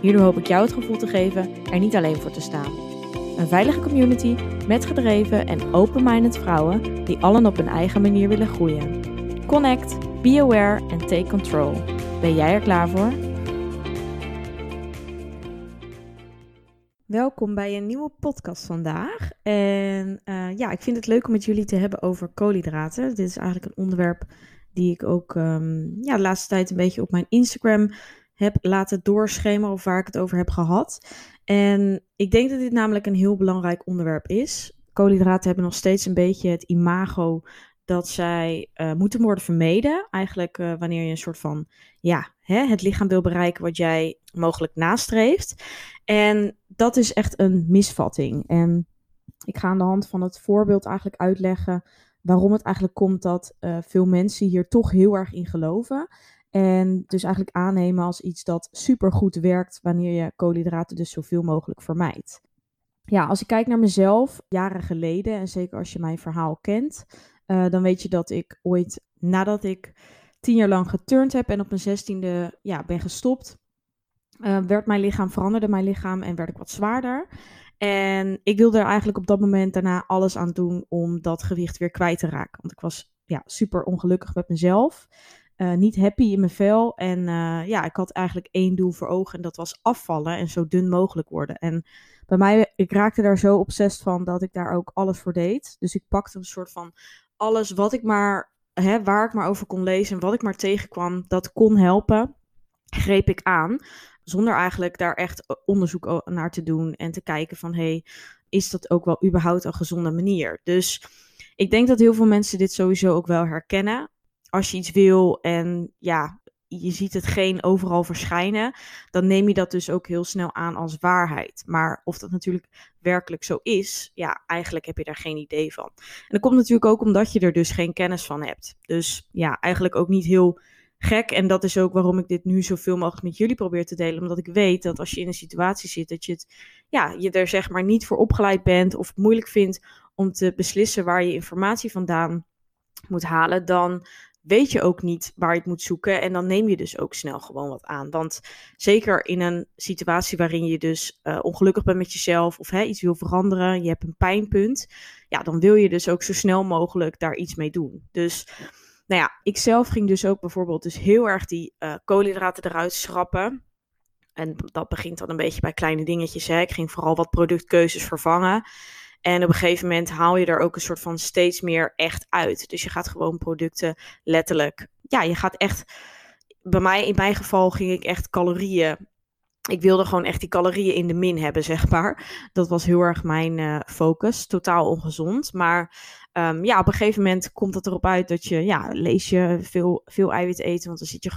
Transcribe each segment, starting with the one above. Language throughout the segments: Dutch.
Hierdoor hoop ik jou het gevoel te geven er niet alleen voor te staan. Een veilige community met gedreven en open-minded vrouwen die allen op hun eigen manier willen groeien. Connect, be aware en take control. Ben jij er klaar voor? Welkom bij een nieuwe podcast vandaag. En uh, ja, ik vind het leuk om met jullie te hebben over koolhydraten. Dit is eigenlijk een onderwerp die ik ook um, ja, de laatste tijd een beetje op mijn Instagram heb laten doorschemeren of waar ik het over heb gehad. En ik denk dat dit namelijk een heel belangrijk onderwerp is. Koolhydraten hebben nog steeds een beetje het imago dat zij uh, moeten worden vermeden. Eigenlijk uh, wanneer je een soort van, ja, hè, het lichaam wil bereiken wat jij mogelijk nastreeft. En dat is echt een misvatting. En ik ga aan de hand van het voorbeeld eigenlijk uitleggen waarom het eigenlijk komt dat uh, veel mensen hier toch heel erg in geloven. En dus eigenlijk aannemen als iets dat supergoed werkt wanneer je koolhydraten dus zoveel mogelijk vermijdt. Ja, als ik kijk naar mezelf, jaren geleden, en zeker als je mijn verhaal kent, uh, dan weet je dat ik ooit nadat ik tien jaar lang geturnd heb en op mijn zestiende ja, ben gestopt, uh, werd mijn lichaam, veranderde mijn lichaam en werd ik wat zwaarder. En ik wilde er eigenlijk op dat moment daarna alles aan doen om dat gewicht weer kwijt te raken. Want ik was ja, super ongelukkig met mezelf. Uh, niet happy in mijn vel. En uh, ja, ik had eigenlijk één doel voor ogen. En dat was afvallen en zo dun mogelijk worden. En bij mij, ik raakte daar zo obsessief van dat ik daar ook alles voor deed. Dus ik pakte een soort van alles wat ik maar, hè, waar ik maar over kon lezen. En wat ik maar tegenkwam, dat kon helpen. Greep ik aan. Zonder eigenlijk daar echt onderzoek naar te doen. En te kijken van, hey, is dat ook wel überhaupt een gezonde manier? Dus ik denk dat heel veel mensen dit sowieso ook wel herkennen als je iets wil en ja, je ziet het geen overal verschijnen, dan neem je dat dus ook heel snel aan als waarheid. Maar of dat natuurlijk werkelijk zo is, ja, eigenlijk heb je daar geen idee van. En dat komt natuurlijk ook omdat je er dus geen kennis van hebt. Dus ja, eigenlijk ook niet heel gek. En dat is ook waarom ik dit nu zoveel mogelijk met jullie probeer te delen. Omdat ik weet dat als je in een situatie zit dat je het, ja, je er zeg maar niet voor opgeleid bent of het moeilijk vindt om te beslissen waar je informatie vandaan moet halen, dan weet je ook niet waar je het moet zoeken. En dan neem je dus ook snel gewoon wat aan. Want zeker in een situatie waarin je dus uh, ongelukkig bent met jezelf of hè, iets wil veranderen, je hebt een pijnpunt, ja, dan wil je dus ook zo snel mogelijk daar iets mee doen. Dus nou ja, ik zelf ging dus ook bijvoorbeeld dus heel erg die uh, koolhydraten eruit schrappen. En dat begint dan een beetje bij kleine dingetjes. Hè. Ik ging vooral wat productkeuzes vervangen. En op een gegeven moment haal je er ook een soort van steeds meer echt uit. Dus je gaat gewoon producten letterlijk. Ja, je gaat echt. Bij mij, in mijn geval, ging ik echt calorieën. Ik wilde gewoon echt die calorieën in de min hebben, zeg maar. Dat was heel erg mijn uh, focus. Totaal ongezond. Maar um, ja, op een gegeven moment komt het erop uit dat je, ja, lees je veel, veel eiwit eten. Want dan zit je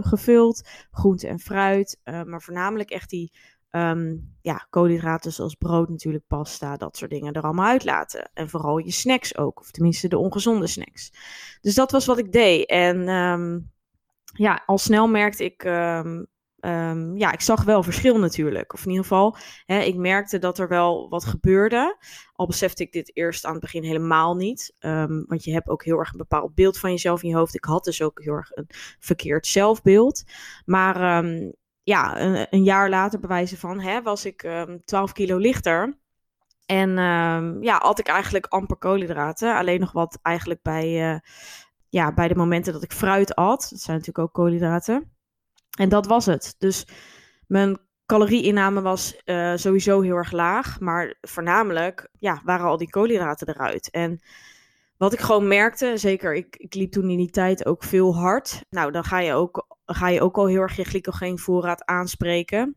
gevuld, groente en fruit. Uh, maar voornamelijk echt die um, ja, koolhydraten zoals brood natuurlijk, pasta, dat soort dingen er allemaal uitlaten. En vooral je snacks ook, of tenminste de ongezonde snacks. Dus dat was wat ik deed. En um, ja, al snel merkte ik, um, ja, ik zag wel verschil natuurlijk. Of in ieder geval, hè, ik merkte dat er wel wat gebeurde. Al besefte ik dit eerst aan het begin helemaal niet. want je hebt ook heel erg een bepaald beeld van jezelf in je hoofd. Ik had dus ook heel erg een verkeerd zelfbeeld. Maar ja, een, een, jaar later bewijzen van, hè, was ik um, ehm, 12 kilo lichter. En um, ja, had ik eigenlijk amper koolhydraten. Alleen nog wat eigenlijk bij, uh, ja, bij de momenten dat ik fruit at. Dat zijn natuurlijk ook koolhydraten. En dat was het. Dus mijn calorieinname was uh, sowieso heel erg laag. Maar voornamelijk ja, waren al die koolhydraten eruit. En wat ik gewoon merkte, zeker ik, ik liep toen in die tijd ook veel hard. Nou, dan ga je ook ga je ook al heel erg je glycogeenvoorraad aanspreken.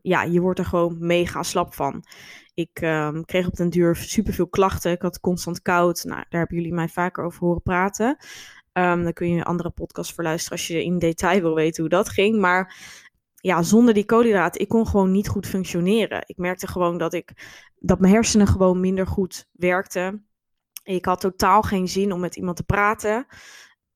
Ja, je wordt er gewoon mega slap van. Ik um, kreeg op den duur superveel klachten. Ik had constant koud. Nou, daar hebben jullie mij vaker over horen praten. Um, dan kun je een andere podcast voor luisteren als je in detail wil weten hoe dat ging. Maar ja, zonder die koolhydraten, ik kon gewoon niet goed functioneren. Ik merkte gewoon dat ik dat mijn hersenen gewoon minder goed werkten. Ik had totaal geen zin om met iemand te praten.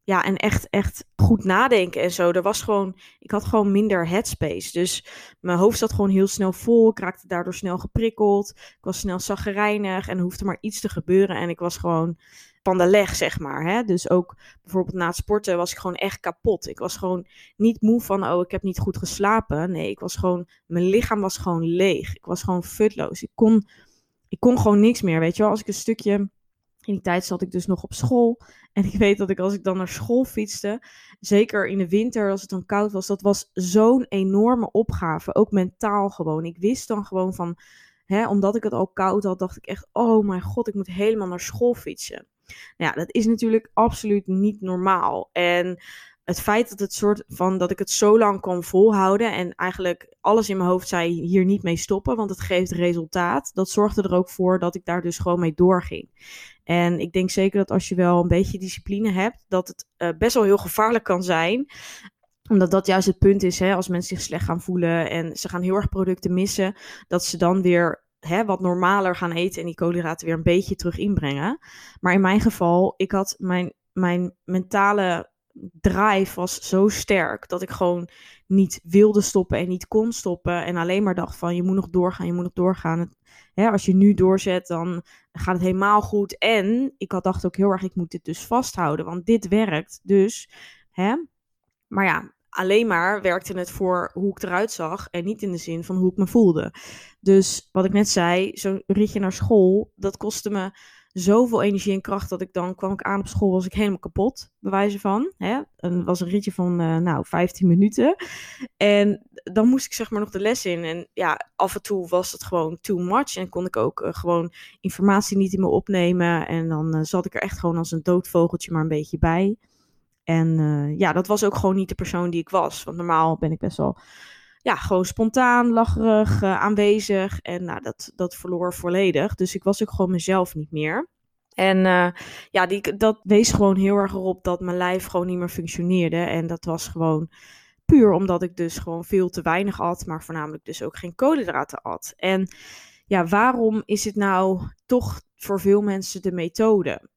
Ja, en echt, echt goed nadenken en zo. Er was gewoon, ik had gewoon minder headspace. Dus mijn hoofd zat gewoon heel snel vol. Ik raakte daardoor snel geprikkeld. Ik was snel zaggerijnig en er hoefde maar iets te gebeuren. En ik was gewoon van de leg, zeg maar. Hè? Dus ook bijvoorbeeld na het sporten was ik gewoon echt kapot. Ik was gewoon niet moe van, oh, ik heb niet goed geslapen. Nee, ik was gewoon, mijn lichaam was gewoon leeg. Ik was gewoon futloos. Ik kon, ik kon gewoon niks meer, weet je wel. Als ik een stukje, in die tijd zat ik dus nog op school. En ik weet dat ik als ik dan naar school fietste, zeker in de winter als het dan koud was, dat was zo'n enorme opgave. Ook mentaal gewoon. Ik wist dan gewoon van, hè, omdat ik het al koud had, dacht ik echt, oh mijn god, ik moet helemaal naar school fietsen. Nou ja, dat is natuurlijk absoluut niet normaal. En het feit dat het soort van dat ik het zo lang kon volhouden en eigenlijk alles in mijn hoofd zei hier niet mee stoppen, want het geeft resultaat. Dat zorgde er ook voor dat ik daar dus gewoon mee doorging. En ik denk zeker dat als je wel een beetje discipline hebt, dat het uh, best wel heel gevaarlijk kan zijn omdat dat juist het punt is, hè, als mensen zich slecht gaan voelen en ze gaan heel erg producten missen, dat ze dan weer hè, wat normaler gaan eten en die koolhydraten weer een beetje terug inbrengen. Maar in mijn geval, ik had mijn, mijn mentale drive was zo sterk dat ik gewoon niet wilde stoppen en niet kon stoppen. En alleen maar dacht van je moet nog doorgaan, je moet nog doorgaan. hè, als je nu doorzet, dan gaat het helemaal goed. En ik had dacht ook heel erg, ik moet dit dus vasthouden, want dit werkt. Dus, hè. Maar ja, alleen maar werkte het voor hoe ik eruit zag en niet in de zin van hoe ik me voelde. Dus wat ik net zei, zo'n ritje naar school, dat kostte me zoveel energie en kracht dat ik dan kwam ik aan op school, was ik helemaal kapot, bij wijze van. Hè? En was een ritje van, uh, nou, 15 minuten. En dan moest ik zeg maar nog de les in. En ja, af en toe was het gewoon too much. En kon ik ook uh, gewoon informatie niet in me opnemen. En dan uh, zat ik er echt gewoon als een doodvogeltje maar een beetje bij. En ja, dat was ook gewoon niet de persoon die ik was. Want normaal ben ik best wel ja, gewoon spontaan, lacherig, uh, aanwezig. En nou, dat, dat verloor volledig. Dus ik was ook gewoon mezelf niet meer. En uh, ja, die, dat wees gewoon heel erg erop dat mijn lijf gewoon niet meer functioneerde. En dat was gewoon puur omdat ik dus gewoon veel te weinig at, maar voornamelijk dus ook geen koolhydraten at. En ja, waarom is het nou toch voor veel mensen de methode?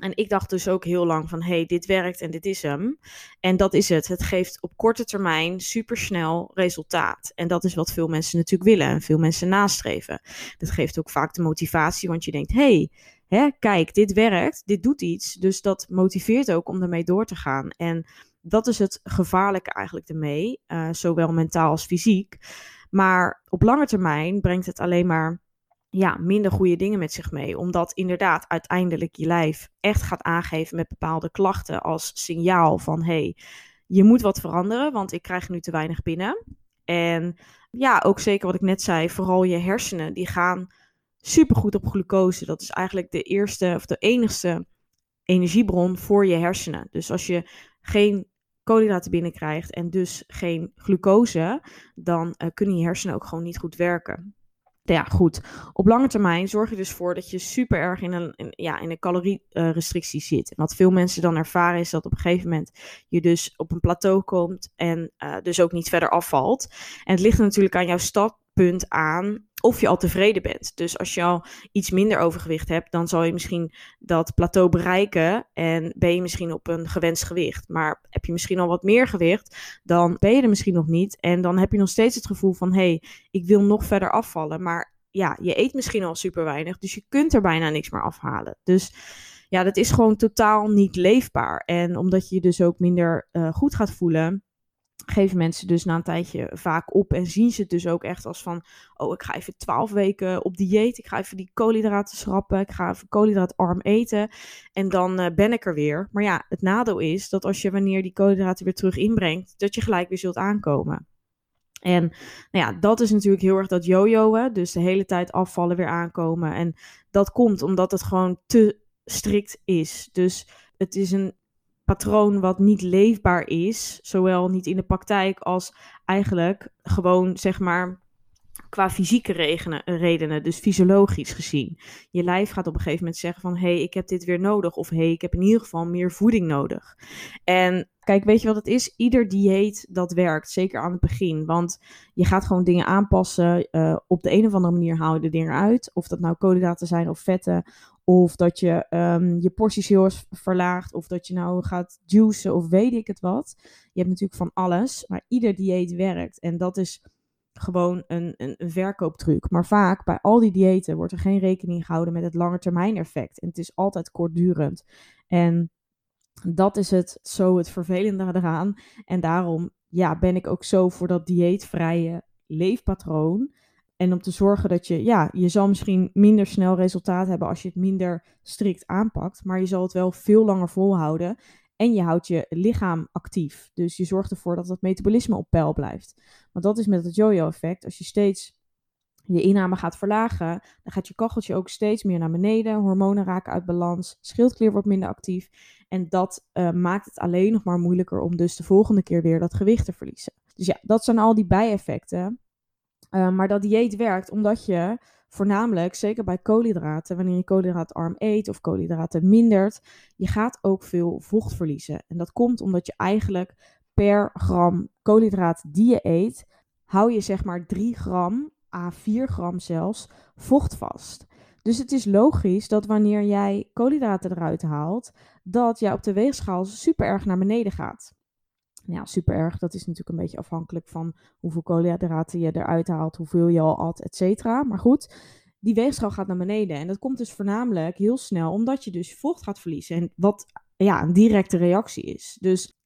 En ik dacht dus ook heel lang van, hey, dit werkt en dit is hem. En dat is het. Het geeft op korte termijn supersnel resultaat. En dat is wat veel mensen natuurlijk willen en veel mensen nastreven. Dat geeft ook vaak de motivatie, want je denkt, hey, hè, kijk, dit werkt, dit doet iets. Dus dat motiveert ook om ermee door te gaan. En dat is het gevaarlijke eigenlijk ermee, uh, zowel mentaal als fysiek. Maar op lange termijn brengt het alleen maar ja, minder goede dingen met zich mee. Omdat inderdaad uiteindelijk je lijf echt gaat aangeven met bepaalde klachten als signaal van hey, je moet wat veranderen, want ik krijg nu te weinig binnen. En ja, ook zeker wat ik net zei, vooral je hersenen, die gaan supergoed op glucose. Dat is eigenlijk de eerste of de enigste energiebron voor je hersenen. Dus als je geen koolhydraten binnenkrijgt en dus geen glucose, dan uh, kunnen je hersenen ook gewoon niet goed werken ja, goed. Op lange termijn zorg je dus voor dat je super erg in een, ja, in een calorierestrictie zit. En wat veel mensen dan ervaren is dat op een gegeven moment je dus op een plateau komt en uh, dus ook niet verder afvalt. En het ligt natuurlijk aan jouw startpunt aan of je al tevreden bent. Dus als je al iets minder overgewicht hebt, dan zal je misschien dat plateau bereiken en ben je misschien op een gewenst gewicht. Maar heb je misschien al wat meer gewicht, dan ben je er misschien nog niet. En dan heb je nog steeds het gevoel van, hé, hey, ik wil nog verder afvallen. Maar ja, je eet misschien al super weinig, dus je kunt er bijna niks meer afhalen. Dus ja, dat is gewoon totaal niet leefbaar. En omdat je je dus ook minder uh, goed gaat voelen, geven mensen dus na een tijdje vaak op en zien ze het dus ook echt als van, oh, ik ga even twaalf weken op dieet, ik ga even die koolhydraten schrappen, ik ga even koolhydraatarm eten en dan uh, ben ik er weer. Maar ja, het nadeel is dat als je wanneer die koolhydraten weer terug inbrengt, dat je gelijk weer zult aankomen. En nou ja, dat is natuurlijk heel erg dat jojoen, dus de hele tijd afvallen weer aankomen. En dat komt omdat het gewoon te strikt is. Dus het is een patroon wat niet leefbaar is, zowel niet in de praktijk als eigenlijk gewoon zeg maar qua fysieke redenen, dus fysiologisch gezien. Je lijf gaat op een gegeven moment zeggen van, hé, hey, ik heb dit weer nodig. Of hé, hey, ik heb in ieder geval meer voeding nodig. En kijk, weet je wat het is? Ieder dieet dat werkt, zeker aan het begin. Want je gaat gewoon dingen aanpassen. Uh, op de een of andere manier haal je de dingen uit. Of dat nou koolhydraten zijn of vetten. Of dat je um, je porties heel verlaagt. Of dat je nou gaat juicen of weet ik het wat. Je hebt natuurlijk van alles. Maar ieder dieet werkt. En dat is gewoon een, een, verkooptruc. Maar vaak bij al die diëten wordt er geen rekening gehouden met het langetermijn effect. En het is altijd kortdurend. En dat is het zo het vervelende eraan. En daarom ja, ben ik ook zo voor dat dieetvrije leefpatroon. En om te zorgen dat je, ja, je zal misschien minder snel resultaat hebben als je het minder strikt aanpakt. Maar je zal het wel veel langer volhouden. En je houdt je lichaam actief. Dus je zorgt ervoor dat het metabolisme op peil blijft. Want dat is met het yo-yo-effect. Als je steeds je inname gaat verlagen, dan gaat je kacheltje ook steeds meer naar beneden. Hormonen raken uit balans. Schildklier wordt minder actief. En dat uh, maakt het alleen nog maar moeilijker om dus de volgende keer weer dat gewicht te verliezen. Dus ja, dat zijn al die bijeffecten. Uh, maar dat dieet werkt omdat je voornamelijk, zeker bij koolhydraten, wanneer je koolhydraatarm eet of koolhydraten mindert, je gaat ook veel vocht verliezen. En dat komt omdat je eigenlijk per gram koolhydraat die je eet, hou je zeg maar 3 gram à 4 gram zelfs vocht vast. Dus het is logisch dat wanneer jij koolhydraten eruit haalt, dat jij op de weegschaal super erg naar beneden gaat. Ja, super erg. Dat is natuurlijk een beetje afhankelijk van hoeveel koolhydraten je eruit haalt, hoeveel je al at, et cetera. Maar goed, die weegschaal gaat naar beneden. En dat komt dus voornamelijk heel snel omdat je dus vocht gaat verliezen. En wat ja, een directe reactie is. Dus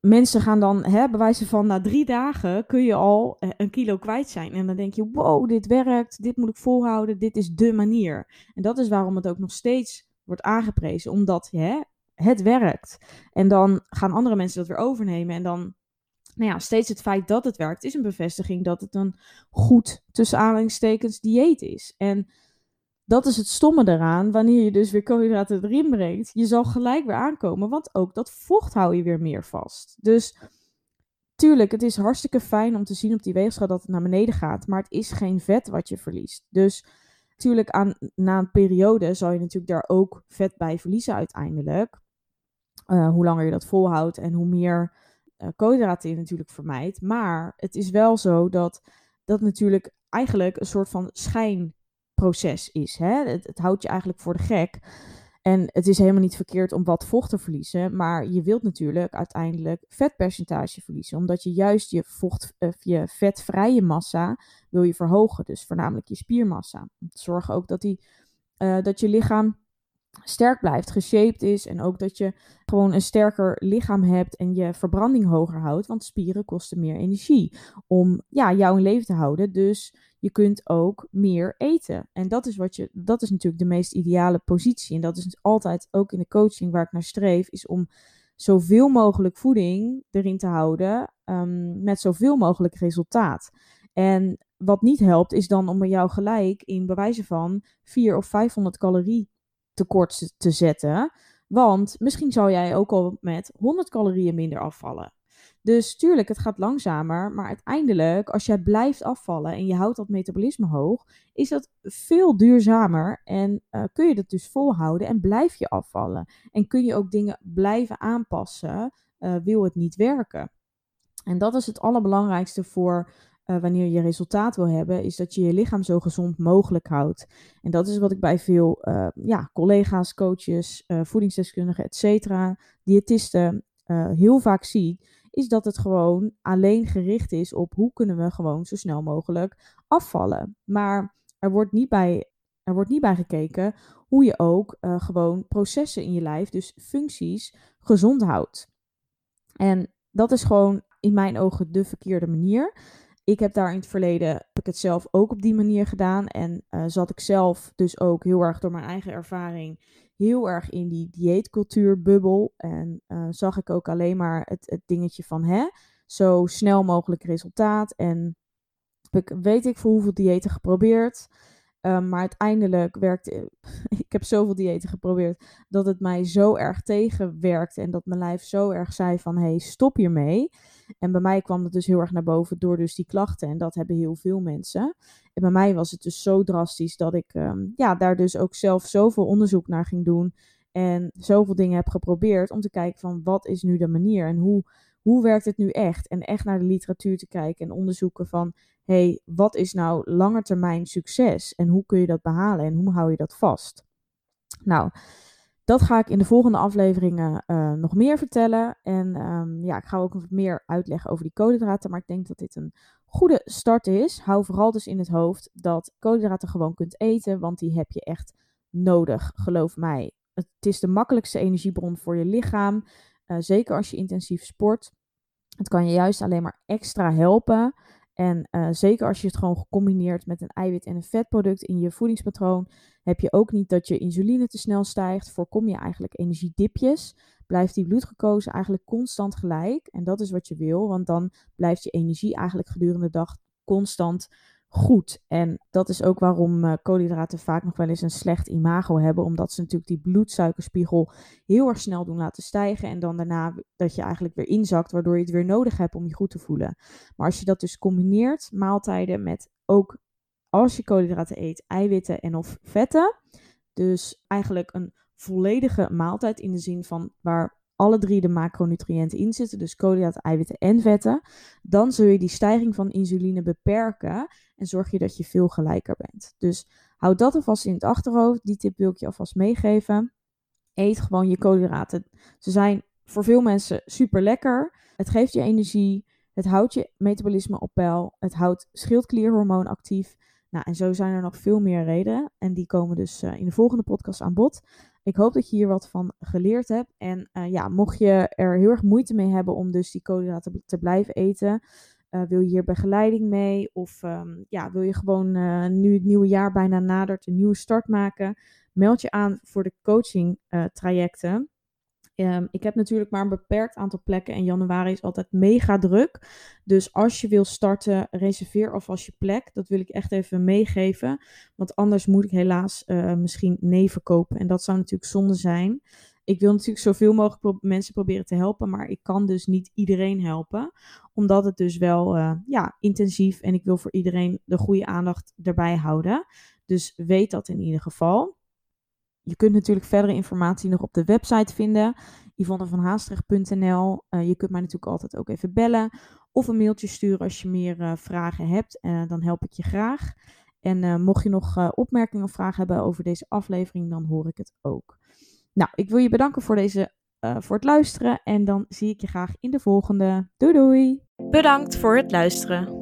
mensen gaan dan, hè, bewijzen van na drie dagen kun je al eh, een kilo kwijt zijn. En dan denk je, wow, dit werkt, dit moet ik volhouden, dit is de manier. En dat is waarom het ook nog steeds wordt aangeprezen, omdat hè, het werkt. En dan gaan andere mensen dat weer overnemen. En dan, nou ja, steeds het feit dat het werkt, is een bevestiging dat het een goed, tussen aanhalingstekens, dieet is. En dat is het stomme eraan, wanneer je dus weer koolhydraten erin brengt. Je zal gelijk weer aankomen, want ook dat vocht hou je weer meer vast. Dus tuurlijk, het is hartstikke fijn om te zien op die weegschaal dat het naar beneden gaat, maar het is geen vet wat je verliest. Dus tuurlijk, aan, na een periode zal je natuurlijk daar ook vet bij verliezen uiteindelijk. Uh, hoe langer je dat volhoudt en hoe meer uh, koolhydraten je natuurlijk vermijdt. Maar het is wel zo dat dat natuurlijk eigenlijk een soort van schijnproces is. Hè? Het, houdt je eigenlijk voor de gek. En het is helemaal niet verkeerd om wat vocht te verliezen, maar je wilt natuurlijk uiteindelijk vetpercentage verliezen, omdat je juist je, vocht, uh, je vetvrije massa wil je verhogen, dus voornamelijk je spiermassa. Zorgen ook dat, die, dat je lichaam sterk blijft, geshaped is en ook dat je gewoon een sterker lichaam hebt en je verbranding hoger houdt, want spieren kosten meer energie om ja, jou in leven te houden. Dus je kunt ook meer eten. En dat is wat je dat is natuurlijk de meest ideale positie en dat is altijd ook in de coaching waar ik naar streef is om zoveel mogelijk voeding erin te houden um, met zoveel mogelijk resultaat. En wat niet helpt, is dan om jou gelijk in bewijzen van 4 of 500 calorieën tekort te zetten. Want misschien zou jij ook al met 100 calorieën minder afvallen. Dus tuurlijk, het gaat langzamer. Maar uiteindelijk, als jij blijft afvallen en je houdt dat metabolisme hoog, is dat veel duurzamer. En uh, kun je dat dus volhouden en blijf je afvallen. En kun je ook dingen blijven aanpassen, uh, wil het niet werken. En dat is het allerbelangrijkste voor uh, wanneer je resultaat wil hebben, is dat je je lichaam zo gezond mogelijk houdt. En dat is wat ik bij veel uh, ja, collega's, coaches, uh, voedingsdeskundigen, et cetera, diëtisten heel vaak zie, is dat het gewoon alleen gericht is op hoe kunnen we gewoon zo snel mogelijk afvallen. Maar er wordt niet bij, er wordt niet bij gekeken hoe je ook gewoon processen in je lijf, dus functies, gezond houdt. En dat is gewoon in mijn ogen de verkeerde manier ik heb daar in het verleden heb ik het zelf ook op die manier gedaan. En uh, zat ik zelf dus ook heel erg door mijn eigen ervaring heel erg in die dieetcultuurbubbel. En uh, zag ik ook alleen maar het, het dingetje van hè, zo snel mogelijk resultaat. En heb ik weet ik voor hoeveel diëten geprobeerd. Ehm, maar uiteindelijk werkte. ik heb zoveel diëten geprobeerd. dat het mij zo erg tegenwerkte. En dat mijn lijf zo erg zei: van hey, stop hiermee. En bij mij kwam het dus heel erg naar boven door dus die klachten. En dat hebben heel veel mensen. En bij mij was het dus zo drastisch dat ik ehm, ja, daar dus ook zelf zoveel onderzoek naar ging doen. En zoveel dingen heb geprobeerd om te kijken van wat is nu de manier en hoe, hoe werkt het nu echt? En echt naar de literatuur te kijken en onderzoeken van hey, wat is nou langetermijn succes en hoe kun je dat behalen en hoe hou je dat vast? Nou, dat ga ik in de volgende afleveringen uh, nog meer vertellen. En um, ja, ik ga ook nog meer uitleggen over die koolhydraten. Maar ik denk dat dit een goede start is. Hou vooral dus in het hoofd dat koolhydraten gewoon kunt eten. Want die heb je echt nodig, geloof mij. Het is de makkelijkste energiebron voor je lichaam. Uh, zeker als je intensief sport. Het kan je juist alleen maar extra helpen. En uh, zeker als je het gewoon gecombineerd met een eiwit en een vetproduct in je voedingspatroon, heb je ook niet dat je insuline te snel stijgt. Voorkom je eigenlijk energiedipjes. Blijft die bloedglucose eigenlijk constant gelijk. En dat is wat je wil, want dan blijft je energie eigenlijk gedurende de dag constant goed. En dat is ook waarom uh, koolhydraten vaak nog wel eens een slecht imago hebben. Omdat ze natuurlijk die bloedsuikerspiegel heel erg snel doen laten stijgen. En dan daarna dat je eigenlijk weer inzakt, waardoor je het weer nodig hebt om je goed te voelen. Maar als je dat dus combineert, maaltijden met ook als je koolhydraten eet, eiwitten en of vetten. Dus eigenlijk een volledige maaltijd in de zin van waar alle drie de macronutriënten in zitten, dus koolhydraten, eiwitten en vetten, dan zul je die stijging van insuline beperken en zorg je dat je veel gelijker bent. Dus houd dat alvast in het achterhoofd. Die tip wil ik je alvast meegeven. Eet gewoon je koolhydraten. Ze zijn voor veel mensen super lekker. Het geeft je energie. Het houdt je metabolisme op peil. Het houdt schildklierhormoon actief. Nou, en zo zijn er nog veel meer redenen. En die komen dus uh, in de volgende podcast aan bod. Ik hoop dat je hier wat van geleerd hebt. En uh, ja, mocht je er heel erg moeite mee hebben om dus die koolhydraten te blijven eten, uh, wil je hier begeleiding mee? Of um, ja, wil je gewoon uh, nu het nieuwe jaar bijna nadert een nieuwe start maken? Meld je aan voor de coaching trajecten. Um, ik heb natuurlijk maar een beperkt aantal plekken en januari is altijd mega druk. Dus als je wil starten, reserveer alvast je plek. Dat wil ik echt even meegeven. Want anders moet ik helaas uh, misschien nee verkopen. En dat zou natuurlijk zonde zijn. Ik wil natuurlijk zoveel mogelijk mensen proberen te helpen, maar ik kan dus niet iedereen helpen. Omdat het dus wel uh, ja, intensief en ik wil voor iedereen de goede aandacht erbij houden. Dus weet dat in ieder geval. Je kunt natuurlijk verdere informatie nog op de website vinden, yvonnevanhaastrecht.nl. Uh, je kunt mij natuurlijk altijd ook even bellen of een mailtje sturen als je meer uh, vragen hebt. Uh, dan help ik je graag. En mocht je nog opmerkingen of vragen hebben over deze aflevering, dan hoor ik het ook. Nou, ik wil je bedanken voor, deze, voor het luisteren en dan zie ik je graag in de volgende. Doei doei! Bedankt voor het luisteren.